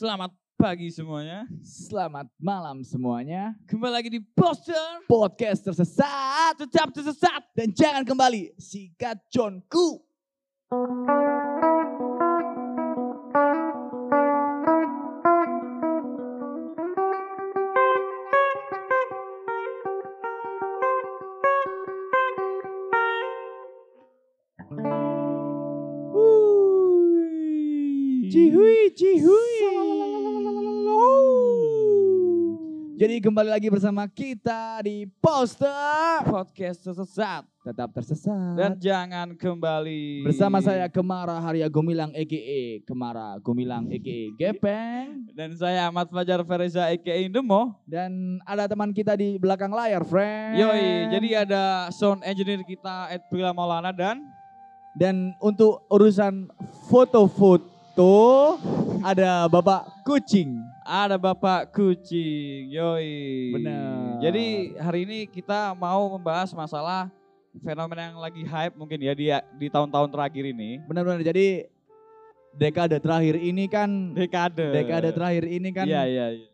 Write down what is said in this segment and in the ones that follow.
Selamat pagi semuanya. Selamat malam semuanya. Kembali lagi di Poster. Podcast tersesat Tetap tersesat. dan jangan kembali sikat Johnku. Cihui, Jadi kembali lagi bersama kita di Poster. Podcast tersesat. Tetap tersesat. Dan jangan kembali. Bersama saya Kemara Harya Gumilang EKE Kemara Gumilang EKE Gepeng Dan saya Ahmad Fajar Fereza aka Indemo. dan ada teman kita di belakang layar, friend. Yoi, jadi ada sound engineer kita Ed Prila Maulana dan dan untuk urusan foto-foto ada Bapak Kucing. Ada Bapak Kucing. Yoi. Benar. Jadi hari ini kita mau membahas masalah fenomena yang lagi hype mungkin ya di di tahun-tahun terakhir ini. Benar-benar jadi dekade terakhir ini kan Dekade. dekade terakhir ini kan Iya, iya, iya.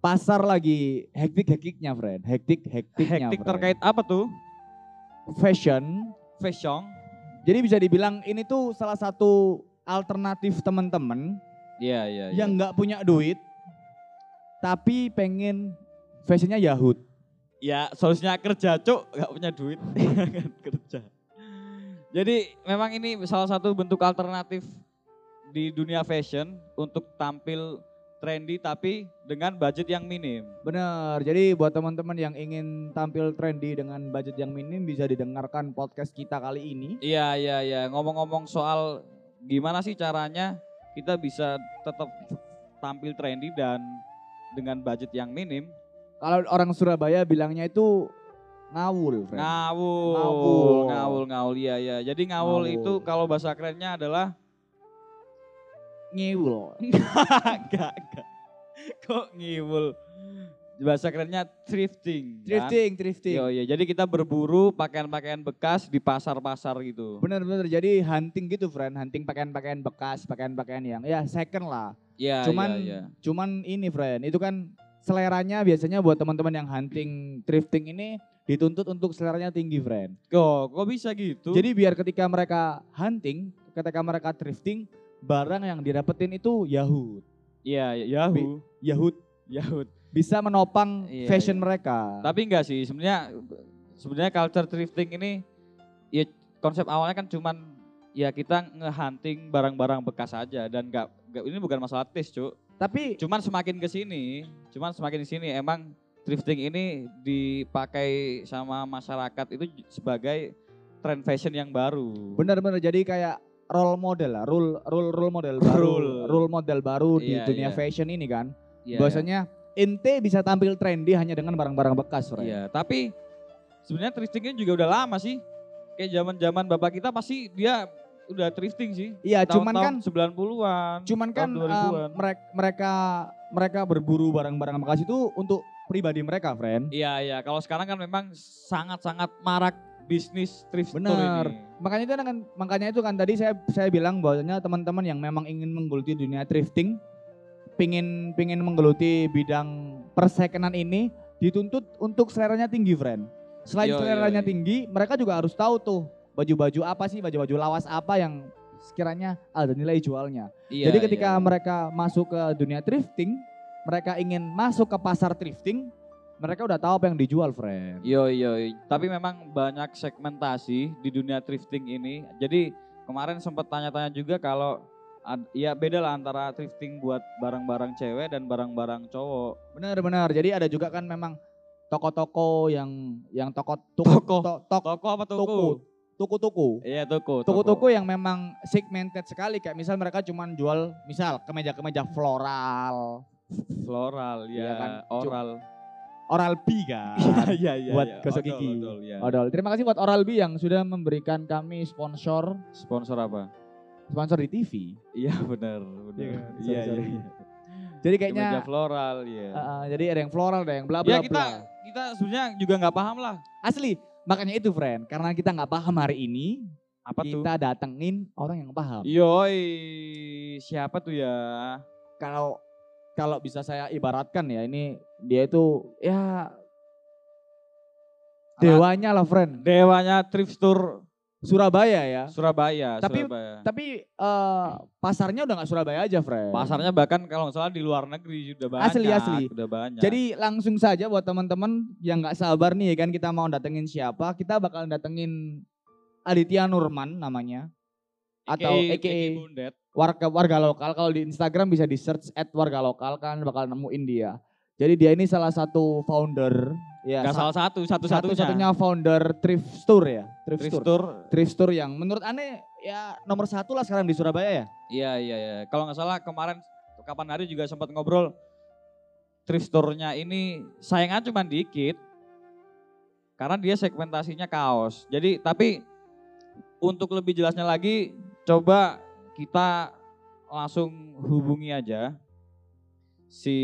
pasar lagi hektik-hektiknya, friend. Hektik-hektiknya. Hektik friend. terkait apa tuh? fashion. Fashion. Jadi bisa dibilang ini tuh salah satu alternatif teman-teman Iya, iya, iya. yang nggak punya duit tapi pengen fashionnya Yahud. Ya, solusinya kerja, Cuk. Gak punya duit. kerja. Jadi memang ini salah satu bentuk alternatif di dunia fashion untuk tampil trendy tapi dengan budget yang minim. Bener, jadi buat teman-teman yang ingin tampil trendy dengan budget yang minim bisa didengarkan podcast kita kali ini. Iya, iya, iya. Ngomong-ngomong soal gimana sih caranya kita bisa tetap tampil trendy dan dengan budget yang minim. Kalau orang Surabaya bilangnya itu ngawul, friend. Ngawul, Ngawul. ngawul, ngawul, iya, iya. Jadi ngawul, Ngawul. itu kalau bahasa kerennya adalah Ngiwul. Enggak, enggak. Kok ngiwul? Bahasa kerennya thrifting. kan? Thrifting, thrifting. Yo, iya. Jadi kita berburu pakaian-pakaian bekas di pasar-pasar gitu. Bener-bener jadi hunting gitu, friend. Hunting pakaian-pakaian bekas, pakaian-pakaian yang ya second lah. Iya, cuman iya, iya. cuman ini, friend. Itu kan seleranya biasanya buat teman-teman yang hunting thrifting ini dituntut untuk seleranya tinggi, friend. Kok, kok bisa gitu? Jadi biar ketika mereka hunting, ketika mereka thrifting, barang yang didapetin itu Yahud. iya, iya, Yahoo. Yahud Yahoo. bisa menopang Iya, fashion iya. mereka. Tapi enggak sih, sebenarnya sebenarnya culture thrifting ini ya konsep awalnya kan cuman ya kita ngehunting barang-barang bekas aja dan enggak, enggak ini bukan masalah taste, Cuk. Tapi Cuman semakin ke sini, cuman semakin di sini emang thrifting ini dipakai sama masyarakat itu sebagai tren fashion yang baru. benar-benar jadi kayak role model lah, role role role model baru, Role. role model baru di Iya, dunia iya. fashion ini kan. Iya, Bahwasanya ente bisa tampil trendy hanya dengan barang-barang bekas, iya. Iya, tapi sebenarnya thriftingnya juga udah lama sih. Kayak zaman-zaman bapak kita pasti dia udah thrifting sih. Iya, cuman kan Tahun-tahun 90-an. cuman kan tahun 2000-an. mereka mereka mereka berburu barang-barang bekas itu untuk pribadi mereka, friend. Iya, iya. Kalau sekarang kan memang sangat-sangat marak bisnis thrift store Benar. ini. Makanya itu kan makanya itu kan tadi saya saya bilang bahwasanya teman-teman yang memang ingin menggeluti dunia thrifting, pingin pingin menggeluti bidang persekenan ini dituntut untuk seleranya tinggi, friend. Selain Yo, yo, seleranya yo. tinggi, mereka juga harus tahu tuh baju-baju apa sih, baju-baju lawas apa yang sekiranya ada nilai jualnya. Iya, Jadi ketika iya. mereka masuk ke dunia thrifting, mereka ingin masuk ke pasar thrifting, mereka udah tahu apa yang dijual, friend. Yo yo, tapi memang banyak segmentasi di dunia thrifting ini. Jadi kemarin sempat tanya-tanya juga kalau ya beda lah antara thrifting buat barang-barang cewek dan barang-barang cowok. Benar-benar. Jadi ada juga kan memang toko-toko yang yang toko toko Toko. to- tok- Toko apa toko? toko toko-toko. Iya toko. Toko-toko yang memang segmented sekali kayak misal mereka cuman jual misal kemeja-kemeja floral, floral Iya ya, kan, oral. Oral B kan. Iya iya. Buat iya. gosok gigi. odol, iya. Odol. Terima kasih buat Oral B yang sudah memberikan kami sponsor Sponsor apa? sponsor di TV. Iya benar, benar. Iya kan? Iya iya. iya. Jadi Kemeja kayaknya floral ya. uh, uh, jadi ada yang floral, ada yang bla bla ya kita bla. kita sebenarnya juga nggak paham lah. Asli. Makanya itu friend, karena kita nggak paham hari ini, Apa tuh? kita datengin orang yang paham. Yoi, siapa tuh ya? Kalau kalau bisa saya ibaratkan ya ini dia itu ya dewanya lah friend Dewanya thrift store Surabaya ya. Surabaya. Tapi- Surabaya. Tapi eh, pasarnya udah nggak Surabaya aja friend. Pasarnya bahkan kalau nggak salah di luar negeri sudah banyak. Asli, asli. Udah banyak. Jadi langsung saja buat teman-teman yang nggak sabar nih kan kita mau datengin siapa, kita bakal datengin Aditya Nurman namanya atau Bondet. warga warga lokal kalau di Instagram bisa di search at warga lokal kan bakal nemuin dia. Jadi dia ini salah satu founder ya Gak sa- salah satu, satu-satunya. satu-satunya founder thrift store ya, thrift, Thrift store. store. Thrift store yang menurut aneh ya nomor satu lah sekarang di Surabaya ya. Iya, iya, iya. Kalau nggak salah kemarin kapan hari juga sempat ngobrol thrift store-nya ini sayangan cuma dikit. Karena dia segmentasinya kaos. Jadi tapi untuk lebih jelasnya lagi coba kita langsung hubungi aja si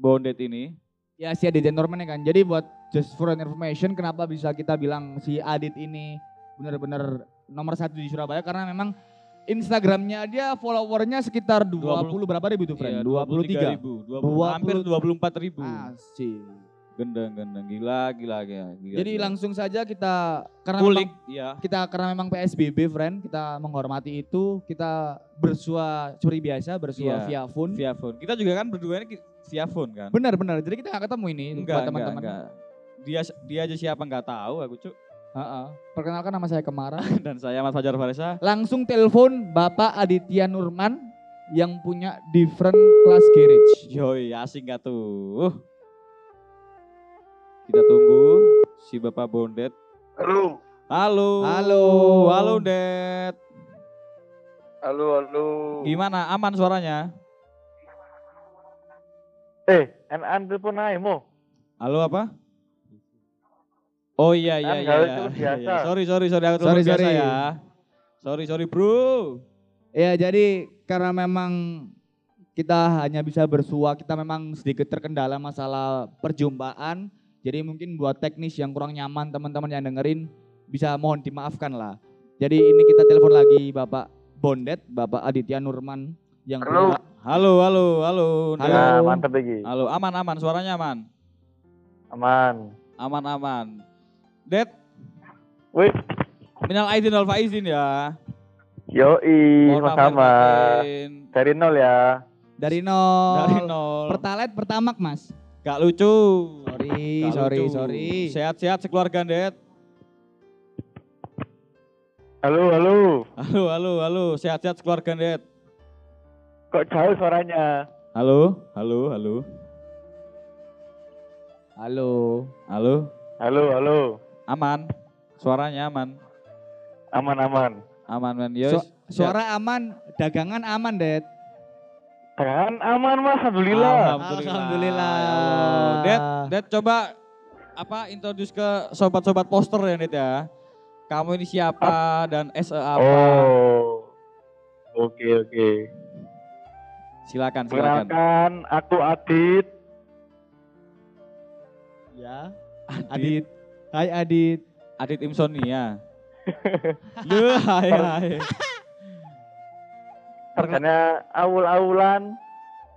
Bondet ini. Ya si Adit Norman ya kan. Jadi buat just for an information kenapa bisa kita bilang si Adit ini benar-benar nomor satu di Surabaya karena memang Instagramnya dia followernya sekitar 20, 20 berapa ribu tuh friend? Iya, 23 ribu, 20 hampir 24 ribu. Asik. Gendeng, gendeng, gila, gila, gila. gila Jadi gila. langsung saja kita karena kulik, memang, ya. kita karena memang PSBB friend, kita menghormati itu, kita bersua seperti biasa, bersua Iya, via phone. Via phone. Kita juga kan berdua ini via phone kan? Benar benar. Jadi kita nggak ketemu ini buat Enggak, enggak, teman-teman. enggak. Dia dia aja siapa nggak tahu aku cuk. Heeh. Perkenalkan nama saya Kemara. Dan saya Mas Fajar Farisa. Langsung telepon Bapak Aditya Nurman yang punya different class garage. Yoi, asing gak tuh? Kita tunggu si Bapak Bondet. Halo, Halo. Halo. Halo, Det. halo, halo. Gimana? Aman suaranya? Eh, an telepon aja mo. Halo apa? Oh iya iya iya. iya, iya, iya. Sorry sorry sorry aku Sorry, telepon biasa sorry. ya. Sorry sorry bro. Ya jadi karena memang kita hanya bisa bersua, kita memang sedikit terkendala masalah perjumpaan. Jadi mungkin buat teknis yang kurang nyaman teman-teman yang dengerin bisa mohon dimaafkan lah. Jadi ini kita telepon lagi Bapak Bondet, Bapak Aditya Nurman yang Halo. punya- Halo halo halo. Halo. Nah, mantap lagi. Halo aman aman suaranya aman. Aman. Aman aman. Det Wih, minal aidin wal faizin ya. yoi, Mohon maaf lahir sama. batin. Dari nol ya. dari nol. Dari nol. Pertalite pertamak Mas. Gak lucu. Sorry, Gak sorry, lucu. sorry. Sehat-sehat sekeluarga, Det. Halo, halo. Halo, halo, halo. Sehat-sehat sekeluarga, Det. Kok jauh suaranya? Halo, halo, halo. Halo. Halo, Halo, halo. aman. Suaranya aman. Aman, aman. Aman, men. Yos. Su- suara aman, dagangan aman, Det. Kan aman, Mas. Alhamdulillah. Alhamdulillah. Alhamdulillah. Ya. Det, Det coba apa introduce ke sobat-sobat poster ya, Det ya. Kamu ini siapa dan SE apa? Oh. Oke, oke. Silakan, silakan. Perkenalkan, aku Adit. Ya. Adit. Adit. Hai Adit. Adit Imsonia. Lu, hai, hai. Karena awul-awulan.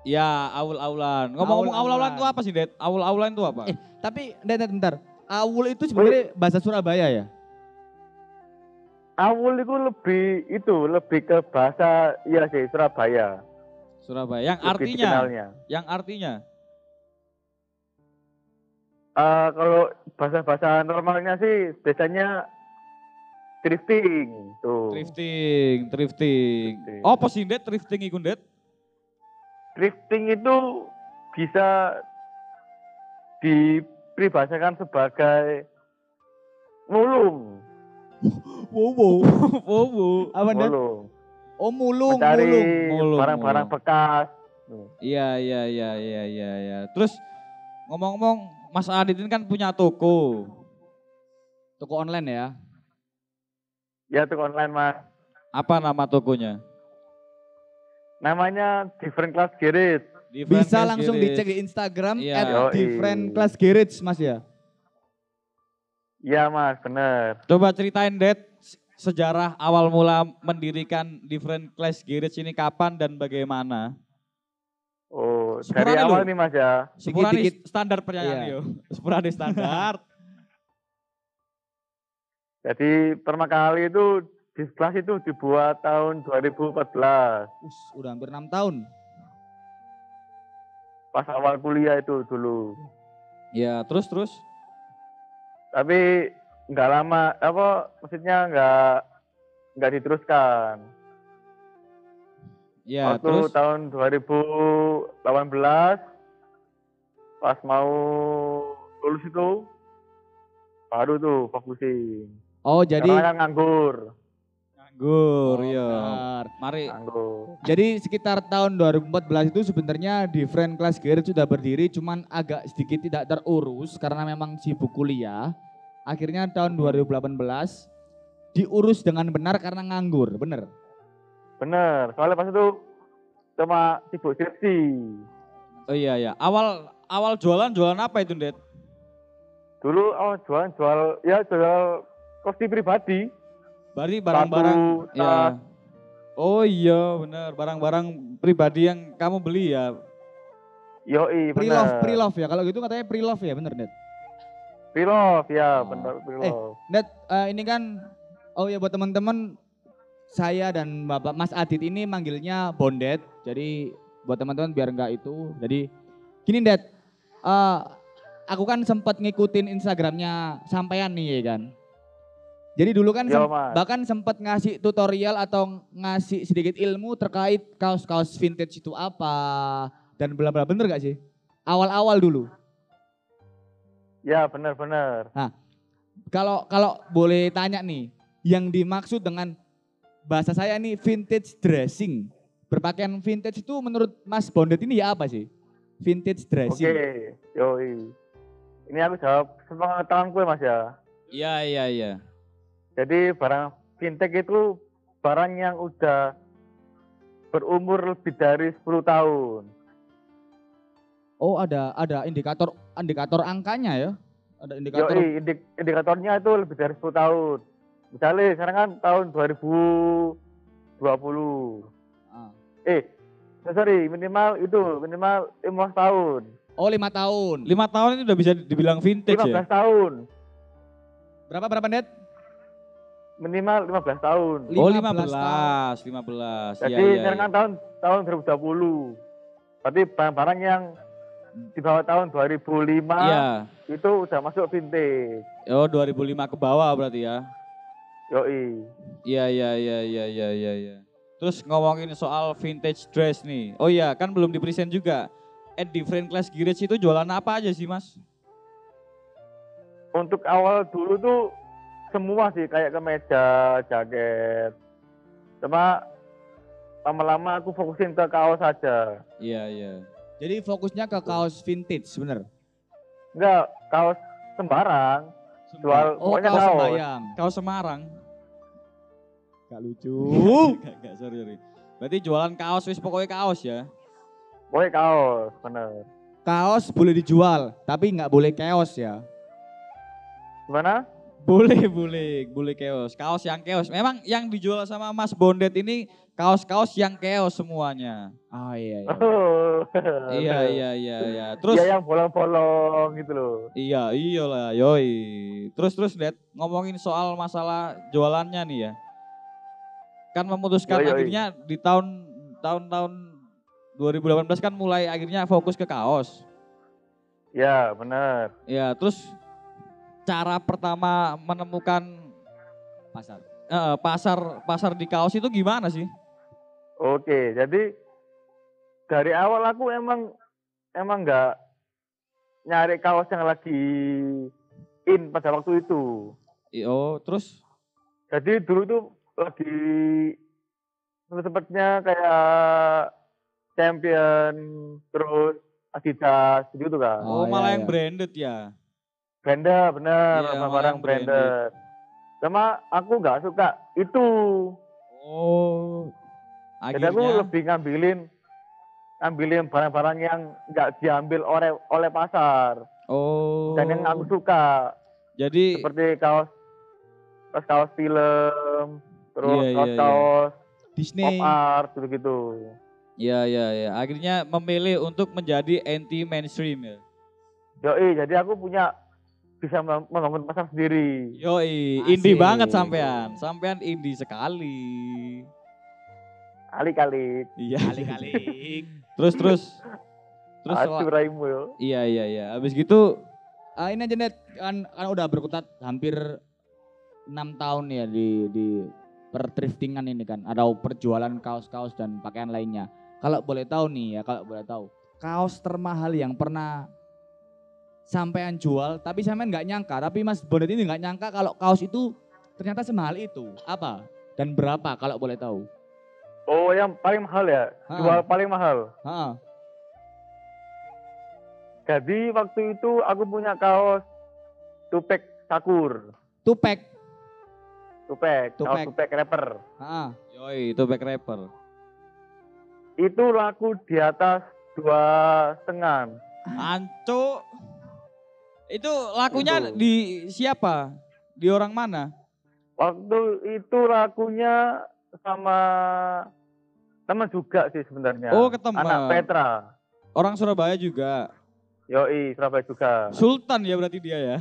Ya, aul-aulan. Ngomong-ngomong aul-aulan itu apa sih, Det? Aul-aulan itu apa? Eh, tapi bentar, bentar, bentar. Awul itu sebenarnya bahasa Surabaya ya? Awul itu lebih itu lebih ke bahasa iya sih Surabaya. Surabaya. Yang Lebih artinya, dikenalnya. yang artinya. Eh, kalau bahasa-bahasa normalnya sih biasanya thrifting tuh. Thrifting, thrifting. Thrifting. Oh, apa sih, Det? Thrifting iku, Det? Thrifting itu bisa dipribasakan sebagai mulung, Wow, wow. bu. Apa Det? mulung, Oh, mulung, mencari mulung. Barang-barang bekas. Iya, iya, iya, iya, iya, iya. Terus ngomong-ngomong, Mas Adit ini kan punya toko. Toko online ya? Ya tuh online mas. Apa nama tokonya? Namanya Different Class Garage. Different Bisa Class langsung Garage. dicek di Instagram Iya. at Yoi. different class garage mas ya? Iya mas, bener. Coba ceritain, Det, sejarah awal mula mendirikan Different Class Garage ini kapan dan bagaimana? dari Sepurane awal lho. nih Mas ya. Sepurane Dikit-dikit. standar pertanyaan Iya. yo. Sepurane standar. Jadi pertama kali itu di kelas itu dibuat tahun 2014 Us, udah hampir enam tahun. pas awal kuliah itu dulu. ya, terus terus. Tapi nggak lama apa maksudnya nggak nggak diteruskan. Ya, Waktu terus. tahun 2018 pas mau lulus itu baru tuh fokusin. Oh, jadi Karena kan nganggur, Nganggur, Oh, ya. benar. Mari. nganggur. Jadi sekitar tahun 2014 itu sebenarnya di Friend Class Garage sudah berdiri cuman agak sedikit tidak terurus karena memang sibuk kuliah. Akhirnya tahun 2018 diurus dengan benar karena nganggur, bener. Bener, soalnya pas itu cuma sibuk skripsi. Oh iya ya. Awal awal jualan jualan apa itu, Det? Dulu oh jual jual ya jual kosti pribadi. Bari barang-barang ya. tas. Oh iya, benar. Barang-barang pribadi yang kamu beli ya. Yoi, bener. Pre-love, pre-love ya. Kalau gitu katanya pre-love ya, bener Net. Pre-love, ya Oh. bener pre-love. Net, eh, ini kan, oh ya buat teman-teman, saya dan Bapak Mas Adit ini manggilnya Bondet. Jadi buat teman-teman biar enggak itu. Jadi gini Det, eh, aku kan sempat ngikutin Instagramnya sampean nih ya kan. Jadi dulu kan Yo, sem- Mas. bahkan sempat ngasih tutorial atau ngasih sedikit ilmu terkait kaos-kaos vintage itu apa dan bla bla bener gak sih? Awal-awal dulu. Ya bener-bener. Kalau kalau boleh tanya nih, yang dimaksud dengan bahasa saya nih vintage dressing. Berpakaian vintage itu menurut Mas Bondet ini ya apa sih? Vintage Oke, dressing. yoi. Ini aku jawab sepengetahuan gue mas ya. Iya, iya, iya. Jadi barang fintech itu barang yang udah berumur lebih dari 10 tahun. Oh, ada ada indikator indikator angkanya ya? Ada indikator. Yoi, indik- indikatornya itu lebih dari 10 tahun. Misalnya sekarang kan tahun 2020. Ah. Eh, sorry, minimal itu, minimal 15 tahun. Oh, lima tahun. Lima tahun ini udah bisa dibilang vintage 15 ya? tahun. Berapa berapa net? Minimal 15 tahun. Oh 15 15, 15. Jadi sekarang iya. kan tahun tahun 2020. Berarti barang-barang yang di bawah tahun 2005 Iya. itu udah masuk vintage. Oh 2005 ke bawah berarti ya? Yoi. Iya, iya, iya, iya, iya, iya. iya. Terus ngomongin soal vintage dress nih. Oh iya, kan belum di-present juga. At Different Class Garage itu jualan apa aja sih mas? Untuk awal dulu tuh semua sih kayak kemeja, jaket. Cuma lama-lama aku fokusin ke kaos saja. Iya, iya. Jadi fokusnya ke kaos vintage, bener. Enggak, kaos sembarang. Jual Oh, pokoknya kaos kaos. sembayang. Kaos Semarang. Gak lucu. Gak, gak, sorry, sorry. Berarti jualan kaos, wis pokoknya kaos ya? Pokoknya kaos, bener. kaos boleh dijual, tapi nggak boleh keos ya. Gimana? Boleh, boleh, boleh keos. Kaos yang keos. Memang yang dijual sama Mas Bondet ini kaos-kaos yang keos semuanya. Oh iya. iya. Oh. iya, iya, iya, iya. Terus Iya yang bolong-bolong gitu loh. Iya, iyalah, yoi. Terus terus Dad, ngomongin soal masalah jualannya nih ya. Kan memutuskan Yoi, yoi. akhirnya di tahun tahun-tahun 2018 kan mulai akhirnya fokus ke kaos. Ya bener. Ya, terus cara pertama menemukan Pasar. eh, pasar pasar di kaos itu gimana sih? Oke, jadi dari awal aku emang emang nggak nyari kaos yang lagi in pada waktu itu. Oh, terus Jadi dulu tuh lagi sempatnya kayak champion terus Adidas gitu kan. oh, Oh, malah iya, yang iya. branded ya. Branded bener, Iya, barang malah yang branded. Sama aku nggak suka itu. Oh. Jadi aku Akhirnya lebih ngambilin ngambilin barang-barang yang nggak diambil oleh oleh pasar oh. dan yang aku suka Jadi seperti kaos kaos kaos film terus Iya, iya, kaos iya. kaos pop Disney. art gitu gitu Iya, iya, iya. Akhirnya memilih untuk menjadi anti mainstream ya. Yoi, jadi aku punya bisa mem- membangun pasar sendiri. Yoi, indie banget sampean. Sampean indie sekali. Kali-kali. Iya. Kali-kali. Terus terus terus Aduh, sel- raimu yo. iya iya iya. Habis gitu Ah, ini aja Net, kan, kan udah berkutat hampir enam tahun ya di di perthriftingan ini kan. Ada perjualan kaos-kaos dan pakaian lainnya. Kalau boleh tahu nih ya, kalau boleh tahu. Kaos termahal yang pernah sampean jual, tapi sampean nggak nyangka, tapi Mas Bondet ini nggak nyangka kalau kaos itu ternyata semahal itu. Apa? Dan berapa kalau boleh tahu? Oh, yang paling mahal ya? Ha. Jual paling mahal. Ha, Jadi waktu itu aku punya kaos tupek sakur. tupek. Tupek, kaos Tupek. tupek rapper. Ha, yoi itu back rapper. Itu laku di atas dua setengah. Anco. Itu lakunya Itu. di siapa? Di orang mana? Waktu itu lakunya sama teman juga sih sebenarnya. Oh, ke teman. Anak Petra. Orang Surabaya juga. Yoi, Surabaya juga. Sultan ya berarti dia ya.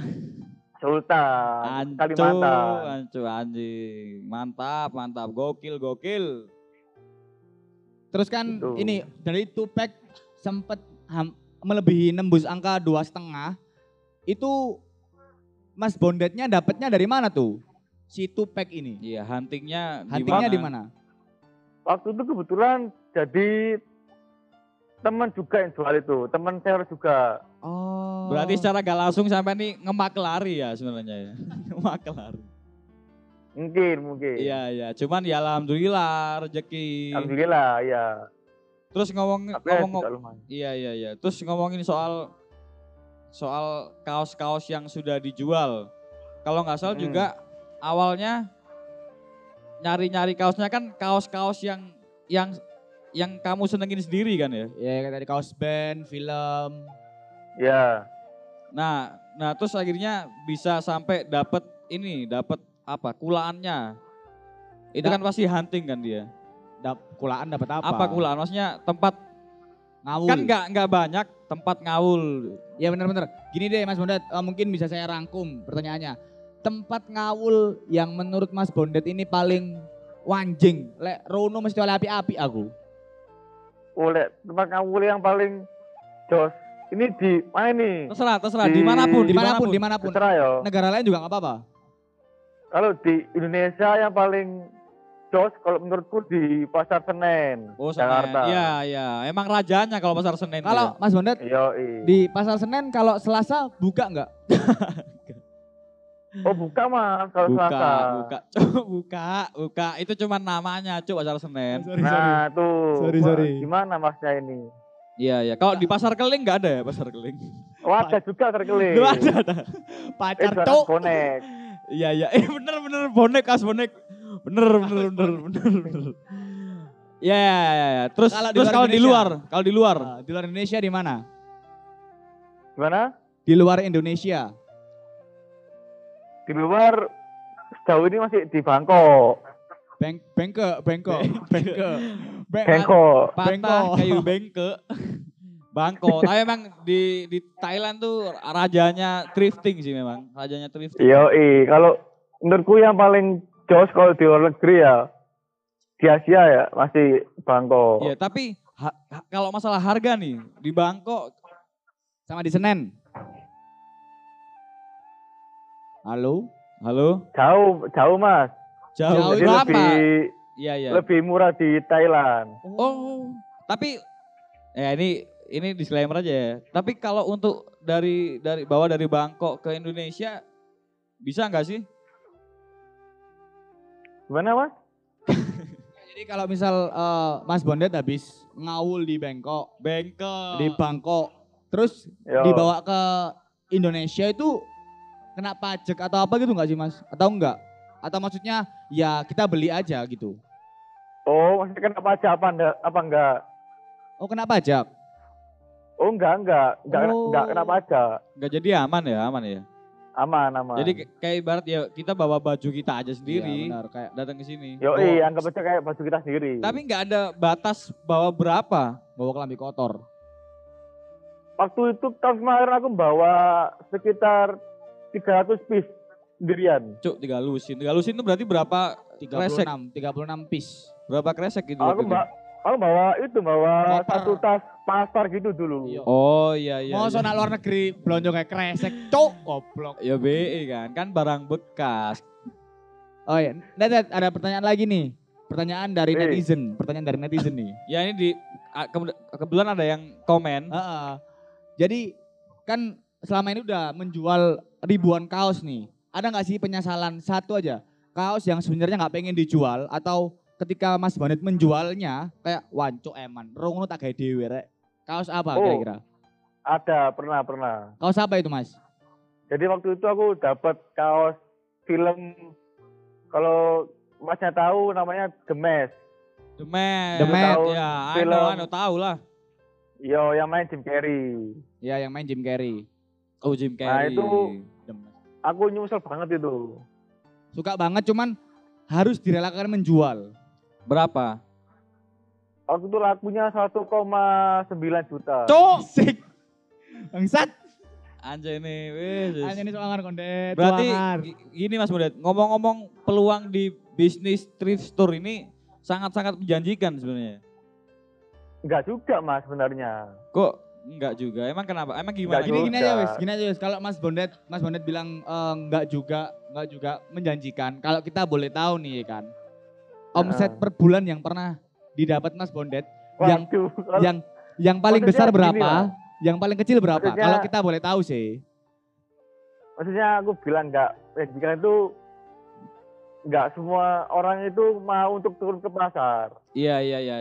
Sultan, Anco, Kalimantan. anco anjing. Mantap, mantap. Gokil, gokil. Terus kan Gitu. ini dari Tupac sempat ham- melebihi nembus angka dua setengah. Itu Mas Bondetnya dapatnya dari mana tuh? Si Tupac ini. Iya, huntingnya Huntingnya di mana? Waktu itu kebetulan jadi teman juga yang jual itu, teman saya juga. Oh. Berarti secara gak langsung sampai nih ngemaklari ya sebenarnya ya. ngemaklari. Mungkin, mungkin. Iya, iya. Cuman ya alhamdulillah rezeki. Alhamdulillah, ya. Terus ngomong Tapi ngomong lumayan. Iya iya iya. Terus ngomongin soal soal kaos-kaos yang sudah dijual. Kalau nggak salah Hmm. juga awalnya nyari-nyari kaosnya kan kaos-kaos yang yang yang kamu senengin sendiri kan ya. Ya kayak tadi kaos band, film. Ya, Nah, nah terus akhirnya bisa sampai dapat ini, dapat apa? Kulaannya. Itu Da- kan pasti hunting kan dia. Dap, kulaan dapat apa? Apa kulaan? Maksudnya tempat Ngawul. kan nggak nggak banyak tempat ngawul. Ya benar-benar. Gini deh Mas Bondet, eh, mungkin bisa saya rangkum pertanyaannya. Tempat ngawul yang menurut Mas Bondet ini paling wanjing. Lek Rono mesti oleh api-api aku. oleh tempat ngawul yang paling jos. Ini di mana ini? Terserah, terserah. Di- Di mana pun, di mana pun. di mana pun. Terserah ya. Negara lain juga nggak apa-apa. Kalau di Indonesia yang paling jos kalau menurutku di Pasar Senen, Oh, Senen. Jakarta. Iya, iya. Emang rajanya kalau pasar Senen. Kalau Mas Bondet Yo, di Pasar Senen kalau Selasa buka nggak? Oh buka mas kalau buka, Selasa. buka, Cuk, buka, buka. Itu cuma namanya, cuk pasar Senen. Nah tuh, Sorry, sorry. gimana masnya ini? Iya, iya. Kalau di pasar Keling nggak ada ya pasar Keling. Oh ada juga terkeling. Lu ada, ada. Eh, Pacar bonek. Iya, iya. Eh bener, bener. Bonek, kas bonek. Bener, bener, bener, bener, bener. Iya, iya, iya, iya. Terus, Kalau di terus luar kalau di luar, kalau di luar. Ah, di luar Indonesia di mana? Gimana? Di luar Indonesia. Di luar sejauh ini masih di Bangkok. Beng bengke, bengko, bengke. Beng- Bangkok. Patah Bengko. kayu bengke. Bangko. Tapi emang di di Thailand tuh rajanya thrifting sih memang. Rajanya thrifting. Yo, kalau menurutku yang paling jos kalau di luar negeri ya di Asia ya masih Bangkok. Iya, tapi ha- ha- kalau masalah harga nih di Bangkok Sama di Senen. Halo? Halo? Jauh, jauh mas. Jauh. Jadi berapa? lebih Iya, iya. lebih murah di Thailand. Oh, tapi ya ini ini disclaimer aja ya. Tapi kalau untuk dari dari bawa dari Bangkok ke Indonesia bisa nggak sih? Gimana mas? Jadi kalau misal eh, Mas Bondet habis ngawul di Bangkok, Bangkok. di Bangkok, terus Yo. dibawa ke Indonesia itu kena pajak atau apa gitu nggak sih Mas? Atau enggak? Atau maksudnya ya kita beli aja gitu? Oh, maksudnya kena pajak apa enggak? Apa enggak? Oh kena pajak? Oh enggak, enggak. Enggak, Oh. enggak kena pajak. Nggak jadi aman ya, aman ya. Aman aman. Jadi kayak ibarat ya kita bawa baju kita aja Iya, sendiri benar kayak datang ke sini. Yo, Bawa- anggap aja kayak baju kita sendiri. Tapi nggak ada batas bawa berapa. bawa kelambi kotor. waktu itu tahun kemarin aku bawa sekitar 300 piece sendirian. Cuk, tiga lusin. Tiga lusin itu berarti berapa 36, 36 piece. berapa kresek gitu. Aku mbak, aku bawa itu bawa Koper. satu tas pasar gitu dulu. Iya. Oh iya iya. Mau iya. luar negeri belanja kayak kresek, cok, goblok. Ya BE kan, kan barang bekas. Oh iya, Ndet, ada pertanyaan lagi nih. Pertanyaan dari netizen, pertanyaan dari netizen nih. Ya ini di kebetulan ada yang komen. Heeh. Jadi kan selama ini udah menjual ribuan kaos nih. Ada nggak sih penyesalan satu aja kaos yang sebenarnya nggak pengen dijual atau ketika Mas Bonet menjualnya kayak wanco eman, rongono tak gawe dhewe rek. Kaos apa Oh. kira-kira? Ada pernah pernah. Kaos apa itu Mas? Jadi waktu itu aku dapat kaos film kalau masnya tahu namanya. The Man. The Man. Ya, I Film. know, tahu lah. Yo yang main Jim Carrey. Ya yang main Jim Carrey. Oh Jim Nah, Carrey. itu- Demen. Aku nyesel banget itu. Suka banget cuman harus direlakan menjual. Berapa? Waktu itu lakunya 1,9 juta. Cok, sik. Bangsat. Anjay nih, wis. Hanya ini soangan kondet. Berarti gini Mas Mudet, ngomong-ngomong peluang di bisnis thrift store ini sangat-sangat menjanjikan sebenarnya. Enggak juga mas sebenarnya. Kok enggak juga? Emang kenapa? Emang gimana? Enggak Gini gini aja wis, gini aja wis. Kalau Mas Bondet, Mas Bondet bilang eh, enggak juga, enggak juga menjanjikan. Kalau kita boleh tahu nih kan, omset per bulan yang pernah didapat Mas Bondet, Yang- Waduh, kalau- yang yang paling besar berapa? Yang paling kecil berapa? Maksudnya- Kalau kita boleh tahu sih. maksudnya aku bilang enggak, pendidikan itu enggak semua orang itu mau untuk turun ke pasar. Iya iya iya.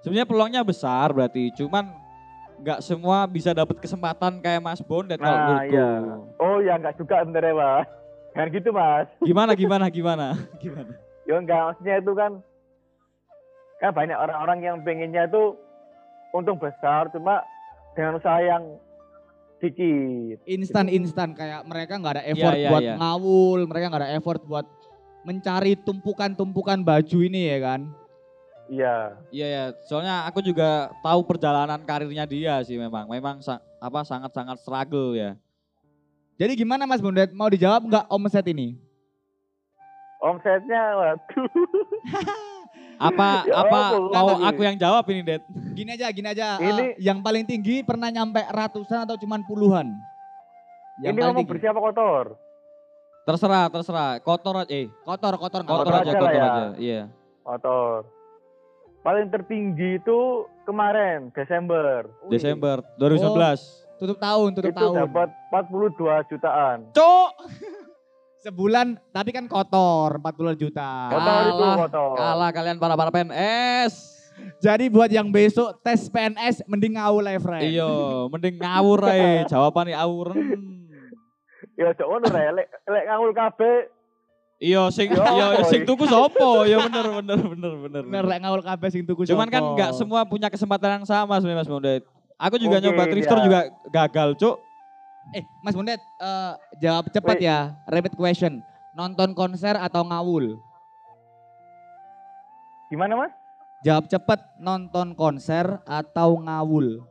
Sebenarnya peluangnya besar berarti, cuman nggak semua bisa dapat kesempatan kayak Mas Bondet kalau Nah, menurutku. iya. Oh ya enggak juga sebenarnya mas. Jangan gitu mas. Gimana gimana gimana? Gimana? Ya enggak, maksudnya itu kan kan banyak orang-orang yang pengennya itu untung besar cuma dengan usaha yang dikit. Instan-instan kayak mereka nggak ada effort Iya, iya, buat iya. ngawul, mereka nggak ada effort buat mencari tumpukan-tumpukan baju ini ya kan. Iya. Iya ya, soalnya aku juga tahu perjalanan karirnya dia sih memang. Memang sa- apa sangat-sangat struggle ya. Jadi gimana Mas Bondet? Mau dijawab nggak omset ini? Omsetnya waduh. Apa Ya apa mau tapi- aku yang jawab ini, Det? Gini aja, gini aja. Ini- eh, yang paling tinggi pernah nyampe ratusan atau cuman puluhan? Yang Ini paling ngomong tinggi. bersih apa kotor? Terserah, terserah. Kotor aja, eh, Kotor, kotor, kotor Kotor aja, aja lah kotor ya. aja. Iya. Kotor. Paling tertinggi itu kemarin Desember. Desember 2019. Tutup tahun, tutup itu tahun. dapat 42 jutaan. Cok! Sebulan, tapi kan kotor, 40 juta. Kotor itu Kalah, kotor. Kalah kalian para para PNS. Jadi buat yang besok tes PNS, mending ngawul ya, friend. Iya, mending ngawur ae. Jawabannya awuren. Ya cok ngono rek, lek lek ngawul kabeh Iya, sing Yo, iya boy. sing tuku sopo? Ya bener bener bener bener. Bener, lek ngawul kabeh sing tuku Cuman kan sopo. nggak semua punya kesempatan yang sama sebenarnya Mas Bondet. Aku juga nyoba Tristor iya. juga gagal, Cuk. Eh, Mas Bondet, eh, jawab cepat Wait. ya. Rapid question. Nonton konser atau ngawul? gimana Mas? Jawab cepat, nonton konser atau ngawul?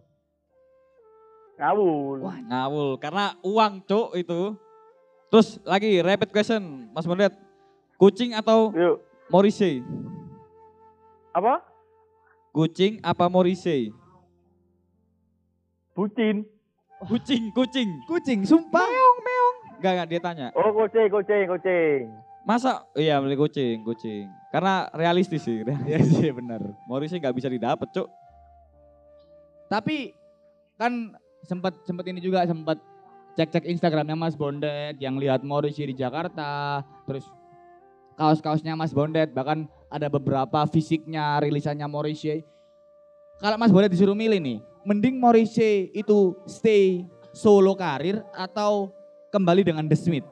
Ngawul. Wah, Ngawul karena uang, Cuk, itu. Terus lagi rapid question, Mas Bondet. Kucing atau Yuk. Morrissey? Apa? Kucing apa Morrissey? Bucin. Kucing, kucing. Kucing, sumpah. Meong, meong. Enggak, enggak dia tanya. Oh kucing, kucing, kucing. Masa iya beli kucing, kucing. Karena realistis sih. Iya sih, bener. Morrissey nggak bisa didapat, Cuk. Tapi kan sempat sempat ini juga sempat cek-cek Instagramnya Mas Bondet yang lihat Morrissey di Jakarta, terus kaos-kaosnya Mas Bondet, bahkan ada beberapa fisiknya rilisannya Morrissey. Kalau Mas Bondet disuruh milih nih, mending Morrissey itu stay solo karir atau kembali dengan The Smith?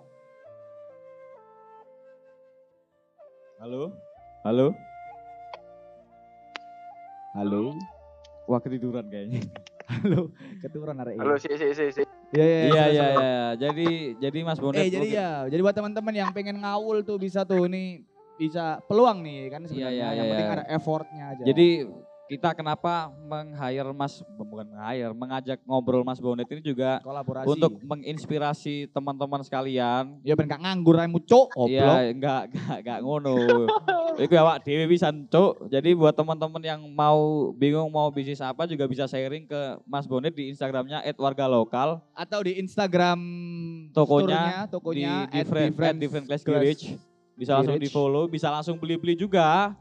Halo? Halo? Halo, Wah ketiduran kayaknya. halo, keturunan arek. Halo, si si si si. Iya iya Iya iya iya. Jadi jadi Mas Bondet Eh jadi ya, jadi buat teman-teman yang pengen ngawul tuh bisa tuh nih bisa peluang nih kan sebenarnya iya, yang iya, penting iya. ada effortnya aja. Jadi kita kenapa meng-hire Mas bukan meng-hire, mengajak ngobrol Mas Bondet ini juga kolaborasi untuk menginspirasi teman-teman sekalian. ya ben gak nganggur ae mucuk goblok. Iya, enggak enggak enggak ngono. Iku awak dhewe pisan, Cuk. Jadi buat teman-teman yang mau bingung mau bisnis apa juga bisa sharing ke Mas Bondet di Instagramnya @wargalokal Atau di Instagram Tokonya, tokonya di different, at different class garage. Bisa langsung di follow, bisa langsung beli-beli juga.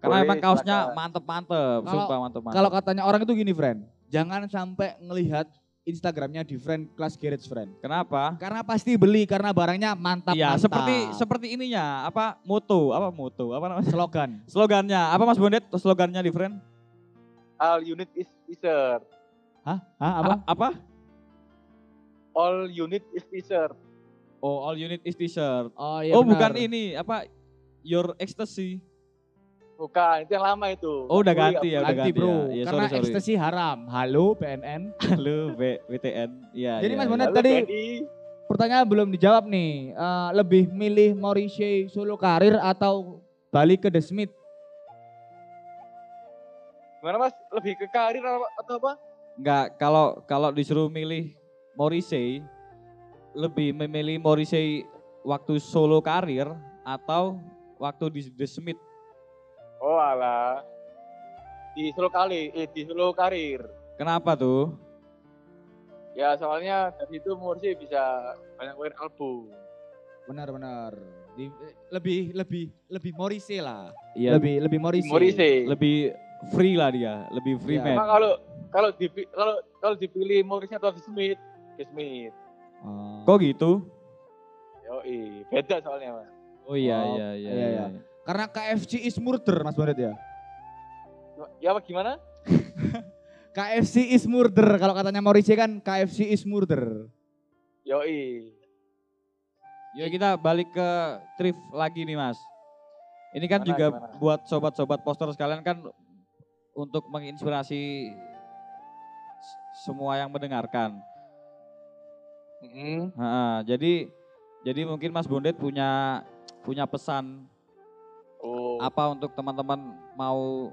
Karena Boleh, emang kaosnya mantep-mantep, Kalau- sumpah mantep-mantep. Kalau katanya orang itu gini, friend. Jangan sampai ngelihat Instagramnya different class garage, friend. Kenapa? Karena pasti beli karena barangnya mantap Iya, mantap. seperti seperti ininya, apa moto, apa moto, apa namanya? slogan. Slogannya, apa Mas Bondet? Slogannya different? All unit is t-shirt. Hah? Hah apa? A- apa? All unit is t-shirt. Oh, all unit is t-shirt. Oh iya oh, benar. bukan ini, apa? Your ecstasy. Bukan, itu yang lama itu. Oh, udah ganti ya, udah Ganti ganti bro, ya. Iya, karena sorry, sorry. ekstasi haram. Halo BNN. Halo, B, WTN. Iya, Jadi iya, Mas iya. Lalu tadi pertanyaan belum dijawab nih. Eh, lebih milih Morrissey solo karir atau balik ke The Smith? Gimana mas? Lebih ke karir atau apa? Enggak, kalau kalau disuruh milih Morrissey, lebih memilih Morrissey waktu solo karir atau waktu di The Smith. Oh alah. Di solo kali, eh di solo karir. Kenapa tuh? Ya soalnya dari itu Morsi bisa banyak wear album. Benar-benar. Eh, lebih lebih lebih Morrissey lah. Iya, Lebih lebih Morrissey. Morrissey. lebih free lah dia, lebih free Iya. man. Emang kalau kalau dipi, kalau kalau dipilih Morrissey atau The Smith, The Smith. Oh. Kok gitu? Yoi, beda soalnya mas. Oh iya Oh, iya iya. iya, iya. iya. Karena KFC is murder Mas Bondet ya. Ya apa gimana? KFC is murder. Kalau katanya Morrissey kan KFC is murder. Yoi. Yuk kita balik ke thrift lagi nih mas. Ini kan Gimana, juga gimana? buat sobat-sobat poster sekalian kan untuk menginspirasi semua yang mendengarkan. Mm-mm. Ha, jadi jadi mungkin Mas Bondet punya punya pesan. Apa untuk teman-teman mau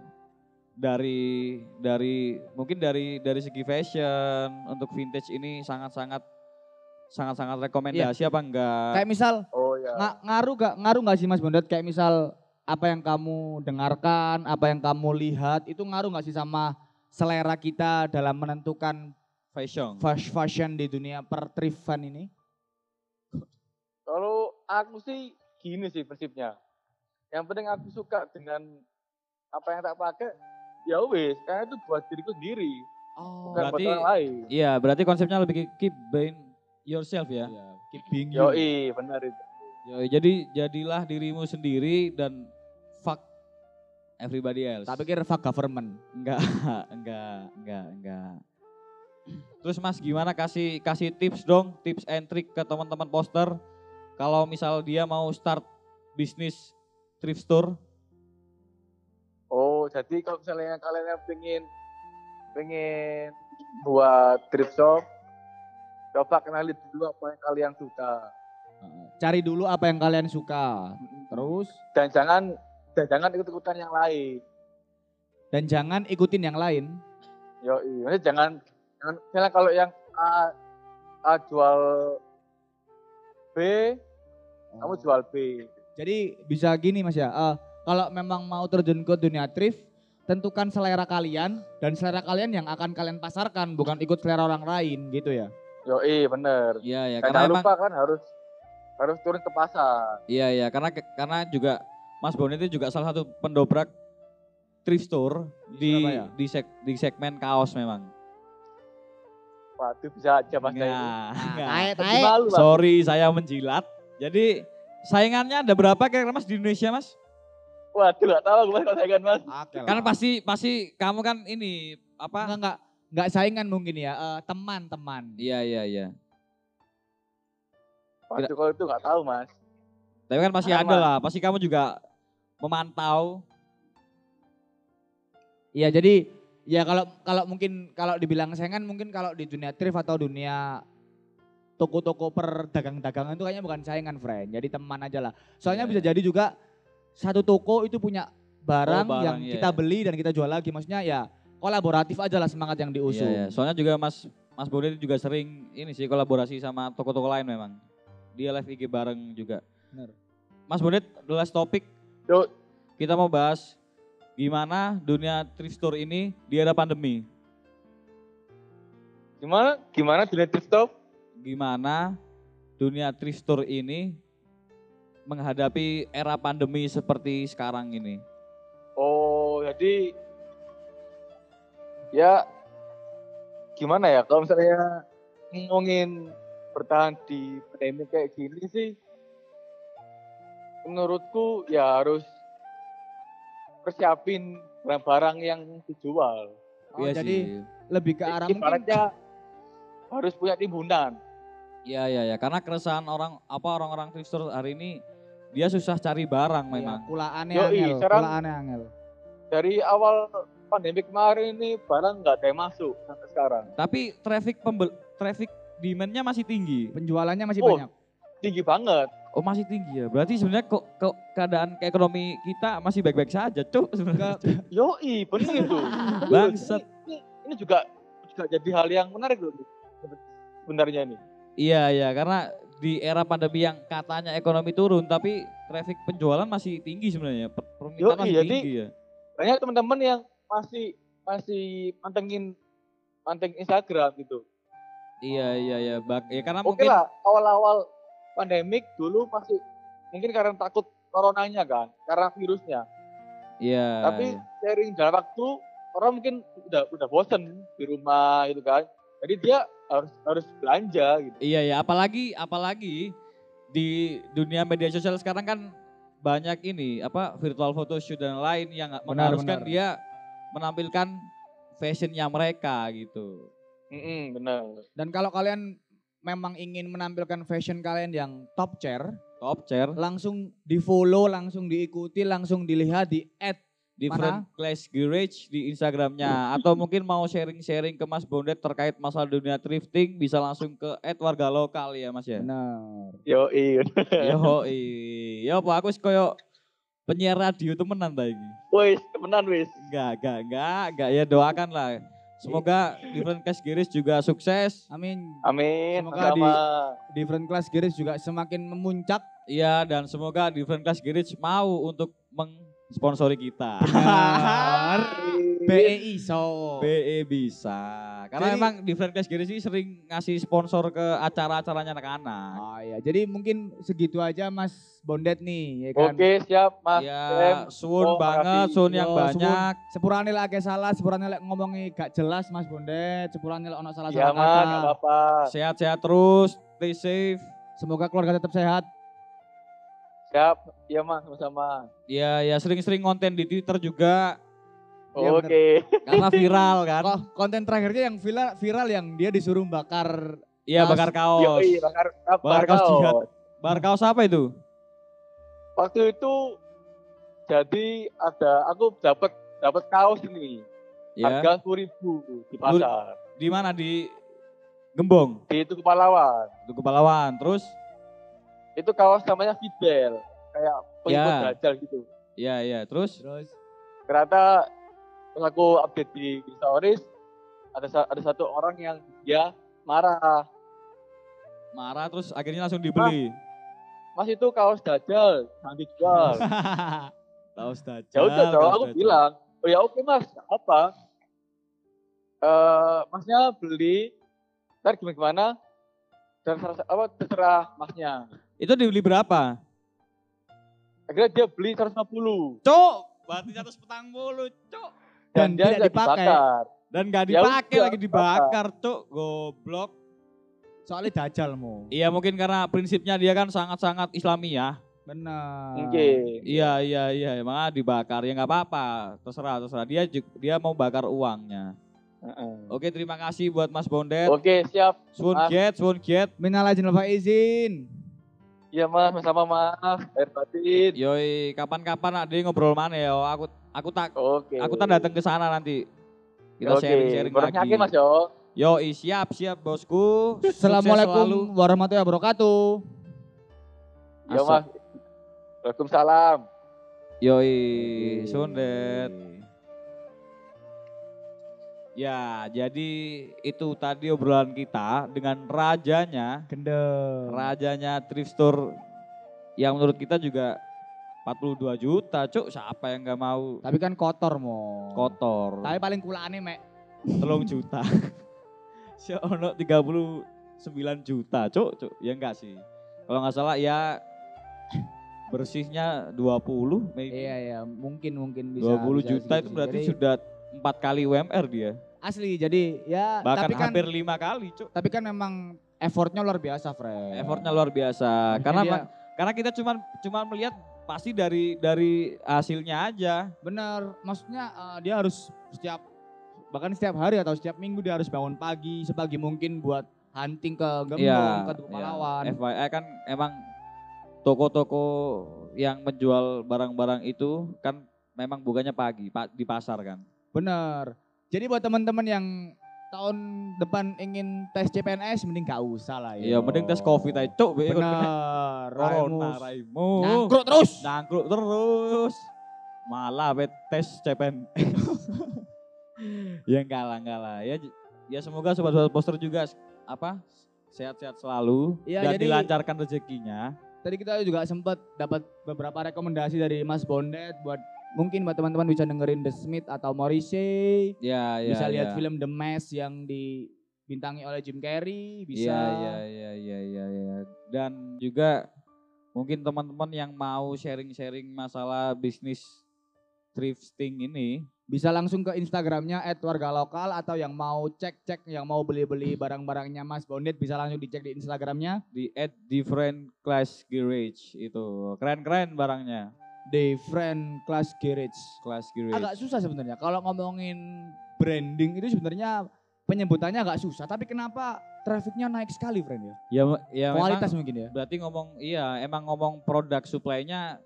dari dari mungkin dari dari segi fashion untuk vintage ini sangat-sangat sangat-sangat rekomendasi apa enggak? Kayak misal Oh ya. nga- ngaruh gak ngaruh gak sih Mas Bondet kayak misal apa yang kamu dengarkan, apa yang kamu lihat itu ngaruh gak sih sama selera kita dalam menentukan fashion. fast fashion di dunia perthriftan ini? Kalau aku sih gini sih prinsipnya. Yang penting aku suka dengan apa yang tak pakai, ya wes, karena itu buat diriku sendiri, Oh, bukan buat berarti- orang lain. Iya, berarti konsepnya lebih ke keep buying yourself ya. Iya, keep being you. Yoi, benar itu. Yoi, jadi jadilah dirimu sendiri dan fuck everybody else. Tak pikir fuck government. enggak, enggak, enggak, enggak. Terus Mas gimana kasih kasih tips dong, tips and trick ke teman-teman poster kalau misal dia mau start bisnis thrift store. Oh, jadi kalau misalnya kalian yang pengen pengen buat thrift shop, coba kenali dulu apa yang kalian suka. Cari dulu apa yang kalian suka. Terus Dan jangan dan jangan ikut-ikutan yang lain. dan jangan ikutin yang lain. Yoi, maksudnya jangan jangan misalnya kalau yang A, A jual B, kamu Oh. jual B. Jadi bisa gini Mas ya. eh, kalau memang mau terjun ke dunia thrift, tentukan selera kalian dan selera kalian yang akan kalian pasarkan, bukan ikut selera orang lain gitu ya. Yoi, bener. Iya ya, karena jangan emang lupa kan harus harus turun ke pasar. iya ya, karena karena juga Mas Bon itu juga salah satu pendobrak thrift store Di di di, seg- di segmen kaos memang. Waduh bisa aja mas Dayu. Enggak, enggak. Tae, Jadi tae. malu lah. Sorry saya menjilat. Jadi saingannya ada berapa kira-kira Mas di Indonesia Mas? Waduh gak tahu gue kalau saya kan mas. Oke Kan lah. pasti pasti kamu kan ini apa? enggak enggak enggak saingan mungkin ya, eh, teman-teman. Iya iya iya. Waduh kalau itu gak tahu mas. Tapi kan pasti ada lah. Pasti kamu juga memantau. Iya, jadi Ya kalau kalau mungkin kalau dibilang saingan mungkin kalau di dunia thrift atau dunia toko-toko perdagang-dagangan itu kayaknya bukan saingan, friend. Jadi teman aja lah. Soalnya Iya, bisa jadi juga satu toko itu punya barang, Oh, barang, yang iya, kita iya. beli dan kita jual lagi. Maksudnya ya kolaboratif aja lah semangat yang diusung. Iya, iya. Soalnya juga Mas Mas Bondet juga sering ini sih kolaborasi sama toko-toko lain memang. Dia live IG bareng juga. Bener. Mas Bondet, the last topic Yuk, kita mau bahas gimana dunia thrift store ini di era pandemi. gimana? Gimana dunia thrift shop? Gimana dunia thrift store ini menghadapi era pandemi seperti sekarang ini. Oh, jadi ya gimana ya kalau misalnya ngomongin bertahan di pandemi kayak gini sih menurutku ya harus persiapin barang-barang yang dijual. Oh, Iya jadi sih. lebih ke arah mungkin Ibaratnya harus punya timbunan. Iya iya ya, karena keresahan orang apa orang-orang store hari ini dia susah cari barang Iya, memang. kulaannya Yoi, angel, sekarang- kulaannya angel. Dari awal pandemi kemarin ini barang nggak ada yang masuk sampai sekarang. Tapi traffic pembel traffic demand-nya masih tinggi. Penjualannya masih Oh, banyak. Tinggi banget. Oh masih tinggi ya. Berarti sebenarnya kok kok keadaan ekonomi kita masih baik-baik saja, Cuk. sebenarnya. Yoi, bener itu. Bangsat. Ini, ini juga juga jadi hal yang menarik loh. Sebenarnya ini. Iya iya, karena di era pandemi yang katanya ekonomi turun tapi traffic penjualan masih tinggi sebenarnya. Per- Permintaan Yoi, masih jadi- tinggi ya. Banyak teman-teman yang masih masih mantengin manteng Instagram gitu. Iya iya iya, bak ya karena Oke mungkin lah, awal-awal pandemik dulu masih mungkin karena takut coronanya kan, karena virusnya. iya. Tapi iya. sering dalam waktu orang mungkin udah udah bosen di rumah gitu kan. Jadi dia harus harus belanja gitu. Iya ya, apalagi apalagi di dunia media sosial sekarang kan banyak ini apa virtual photoshoot dan lain yang mengharuskan benar. dia menampilkan fashionnya mereka gitu. Mm-mm, benar. Dan kalau kalian memang ingin menampilkan fashion kalian yang top chair, Top chair, langsung di follow, langsung diikuti, langsung dilihat di add. Different class garage di Instagramnya atau mungkin mau sharing-sharing ke Mas Bondet terkait masalah dunia thrifting bisa langsung ke at warga lokal ya Mas ya. Benar. Yo iya. Yo yo apa aku wis koyo penyiar radio temenan ta iki. Wis, temenan wis. Enggak, enggak, enggak, enggak ya doakan lah. Semoga different class garage juga sukses. Amin. Amin. Semoga sama. Different class garage juga semakin memuncak. Iya dan semoga different class garage mau untuk mengsponsori kita. Benar. BEI so. BE bisa. Karena Jadi- memang different class garage ini sering ngasih sponsor ke acara-acaranya anak-anak. Oh iya, jadi mungkin segitu aja Mas Bondet nih, ya kan? Oke, siap Mas. Ya, sun Oh, banget, sun yang Yo, banyak. Sepurane lek akeh salah, sepurane lek ngomongi gak jelas Mas Bondet, sepurane lek ono Ya salah-salah nggak kata. apa-apa. Sehat-sehat terus, stay safe. Semoga keluarga tetap sehat. Siap. Iya Mas, sama-sama. Ya, ya sering-sering konten di Twitter juga Iya, bener. Oke. karena viral kan. Oh, konten terakhirnya yang viral, viral yang dia disuruh bakar Iya, bakar kaos. Yoi, bakar, bakar, Bakar kaos kaos. jihad. Bakar kaos apa itu? Waktu itu jadi ada aku dapat dapat kaos ini Ya. harga sepuluh ribu di pasar Di mana di Gembong, di Tugu Pahlawan. Tugu Pahlawan. Terus Itu kaos namanya Fidel kayak pengikut Ya. dajjal gitu. ya ya, terus terus Ternyata pas aku update di stories ada sa- ada satu orang yang dia marah. marah terus akhirnya langsung dibeli. Mas itu kaos dajjal, jangan dijual. Kaos dajjal. ya udah aku dajjal. bilang, oh ya oke mas, apa. Eh, masnya beli, ntar gimana gimana, dan terserah, apa terserah masnya. Itu dibeli berapa? Akhirnya dia beli 150 Cuk, berarti 140, cuk. Dan dan, dia tidak dipakai. dibakar. Dan gak Ya dipakai udah, lagi dibakar, cuk. Goblok. soalnya dajalmu. Iya mungkin karena prinsipnya dia kan sangat-sangat Islamiyah. Benar. Oke. Iya iya iya, emang dibakar ya nggak apa-apa, terserah terserah dia dia mau bakar uangnya. Heeh. Oke terima kasih buat Mas Bondet. Oke siap, Sun get, sun get. Minal faizin. Iya mas, sama maaf, air batin. Yoi, kapan-kapan ada ngobrol mana ya? Aku aku tak Oke. aku tak datang ke sana nanti. Kita sharing-sharing Borosnya lagi. yakin mas yo. Yo, siap siap bosku. Assalamualaikum warahmatullahi wabarakatuh. Yo mas. Waalaikumsalam. Yoi, Sundet. Ya, jadi itu tadi obrolan kita dengan rajanya, Gendeng. rajanya thrift store yang menurut kita juga 42 juta, cuk. Siapa yang nggak mau Tapi kan kotor mo. kotor? Tapi paling kulane mek. Telung juta. Si ono 39 juta, cuk, cuk. Ya enggak sih. Kalau nggak salah ya bersihnya 20 maybe. Iya iya, mungkin mungkin bisa. 20 bisa juta itu berarti Jadi, sudah empat kali UMR dia. Asli. Jadi ya Bahkan tapi kan hampir lima kali, cuk. tapi kan memang effortnya luar biasa, Fred. Effortnya luar biasa. Maksudnya Karena dia- karena kita cuman cuman melihat pasti dari dari hasilnya aja. Bener, maksudnya eh, dia harus setiap bahkan setiap hari atau setiap minggu dia harus bangun pagi sepagi mungkin buat hunting ke Gembong, Iya, ke Tugu Pahlawan. FYI kan emang toko-toko yang menjual barang-barang itu kan memang bukannya pagi pa- di pasar kan. Bener. Jadi buat teman-teman yang tahun depan ingin tes CPNS mending gak usah lah Iya, mending tes covid aja, cuk. be, Bener. Corona, raimu. Nangkruk terus. Nangkruk terus. Malah be tes CPN. ya enggak lah, enggak lah. Ya ya semoga sobat-sobat poster juga apa sehat-sehat selalu Iya, dan jadi- dilancarkan rezekinya. Tadi kita juga sempat dapat beberapa rekomendasi dari Mas Bondet buat mungkin buat teman-teman bisa dengerin The Smith atau Morrissey, Ya, ya. bisa lihat ya. film The Mask yang dibintangi oleh Jim Carrey, bisa Iya, iya, iya, iya, iya. Dan juga mungkin teman-teman yang mau sharing-sharing masalah bisnis thrifting ini, bisa langsung ke Instagramnya warga lokal atau yang mau cek-cek, yang mau beli-beli barang-barangnya Mas Bondet bisa langsung dicek di Instagramnya di at different class garage itu keren-keren barangnya Different Class Garage. class garage Agak susah sebenarnya kalau ngomongin branding itu sebenarnya penyebutannya agak susah, tapi kenapa trafficnya naik sekali, friend ya? ya ya Kualitas memang, mungkin ya. berarti ngomong iya emang ngomong produk supply-nya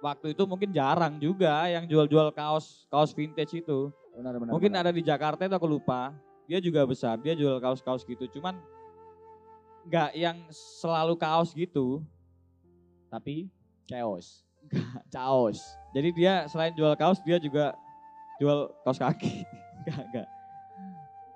waktu itu mungkin jarang juga yang jual-jual kaos kaos vintage itu Benar, benar, mungkin benar. ada di Jakarta itu aku lupa dia juga besar dia jual kaos-kaos gitu cuman nggak yang selalu kaos gitu tapi chaos. Chaos. jadi dia selain jual kaos dia juga jual kaos kaki enggak enggak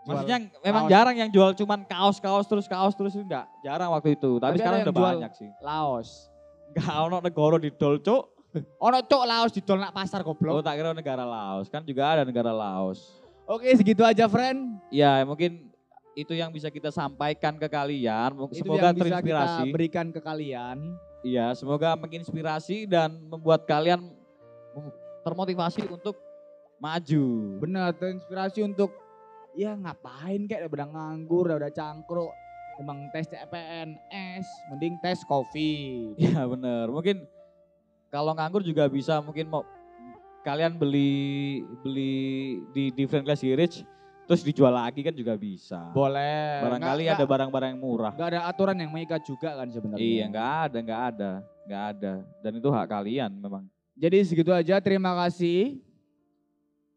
Maksudnya memang kaos. jarang yang jual cuman kaos-kaos terus kaos terus enggak. Jarang waktu itu. Tapi Tapi, sekarang udah banyak sih. Laos. Enggak ono negara didol, Cuk. Ono cok Laos didol nak pasar Oh, goblok. tak kira negara Laos. Kan juga ada negara Laos. Oke, segitu aja, friend. Ya, mungkin itu yang bisa kita sampaikan ke kalian. Mungkin Itu Semoga yang bisa kita terinspirasi. berikan ke kalian. Iya, semoga menginspirasi dan membuat kalian termotivasi untuk maju. Benar, terinspirasi untuk ya ngapain kayak udah nganggur, udah cangkruk. Emang tes CPNS, mending tes kopi. Iya, bener. Mungkin kalau nganggur juga bisa mungkin mau kalian beli beli di different class garage terus dijual lagi kan juga bisa. Boleh. Barangkali Nggak- ada barang-barang yang murah. nggak ada aturan yang mengikat juga kan sebenarnya. Iya, nggak ada, nggak ada, nggak ada. Dan itu hak kalian memang. Jadi segitu aja, terima kasih.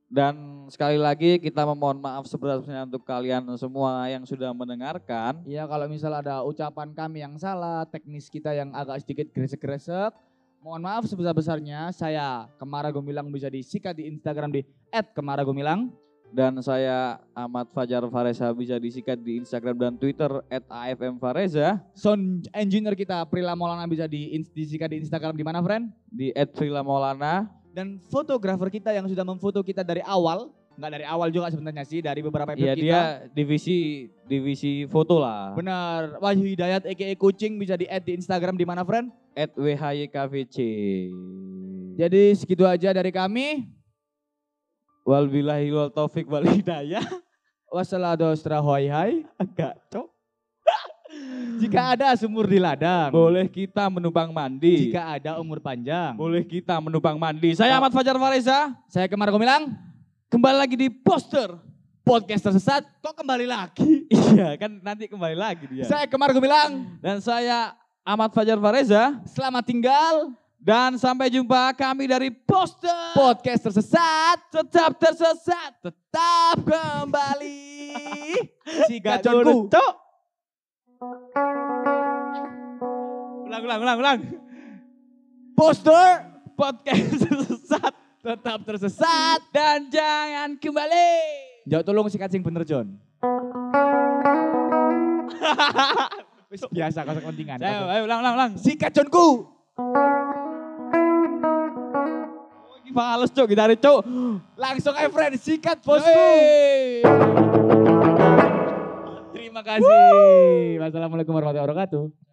Dan sekali lagi kita memohon maaf seberat-beratnya untuk kalian semua yang sudah mendengarkan. Ya kalau misal ada ucapan kami yang salah, teknis kita yang agak sedikit gresek-gresek, mohon maaf sebesar-besarnya. Saya Kemara Gumilang bisa disikat di Instagram di @kemaragumilang. Dan saya Ahmad Fajar Fareza bisa disikat di Instagram dan Twitter at AFM Fareza. Sound engineer kita Prila Maulana bisa di, disikat di Instagram di mana, friend? Di at Frila Maulana. Dan fotografer kita yang sudah memfoto kita dari awal, nggak dari awal juga sebenarnya sih, dari beberapa episode Iya kita. dia divisi divisi foto lah. Benar, Wahyu Hidayat aka Kucing bisa di add di Instagram di mana, friend? At WHYKVC. Jadi segitu aja dari kami. Walbillahi wal taufik wal hidayah. Wassalamualaikum hai. Agak cok. Jika ada sumur di ladang, Boleh kita menumpang mandi. jika ada umur panjang. Boleh kita menumpang mandi. Saya Ahmad Fajar Fareza. Saya Kemar Gumilang, Kembali lagi di poster. podcast tersesat, kok kembali lagi? Iya kan nanti kembali lagi dia. Saya Kemar Gumilang, Dan saya Ahmad Fajar Fareza selamat tinggal. Dan sampai jumpa kami dari Poster. Podcast tersesat Tetap tersesat. tetap kembali. si gaconku. Ulang, ulang, ulang, ulang. Poster Podcast tersesat. tetap tersesat. Dan jangan kembali. Jauh tolong sikat sing bener John. Wis biasa kau kepentingan. Ayo, ayo, ulang, ulang, ulang. Sikat Johnku. Ini fals, Cok. Gitari, Cok. Langsung friend, sikat bosku. Terima kasih. Wassalamualaikum warahmatullahi wabarakatuh.